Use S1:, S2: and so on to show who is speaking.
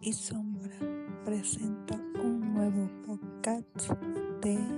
S1: y sombra presenta un nuevo podcast de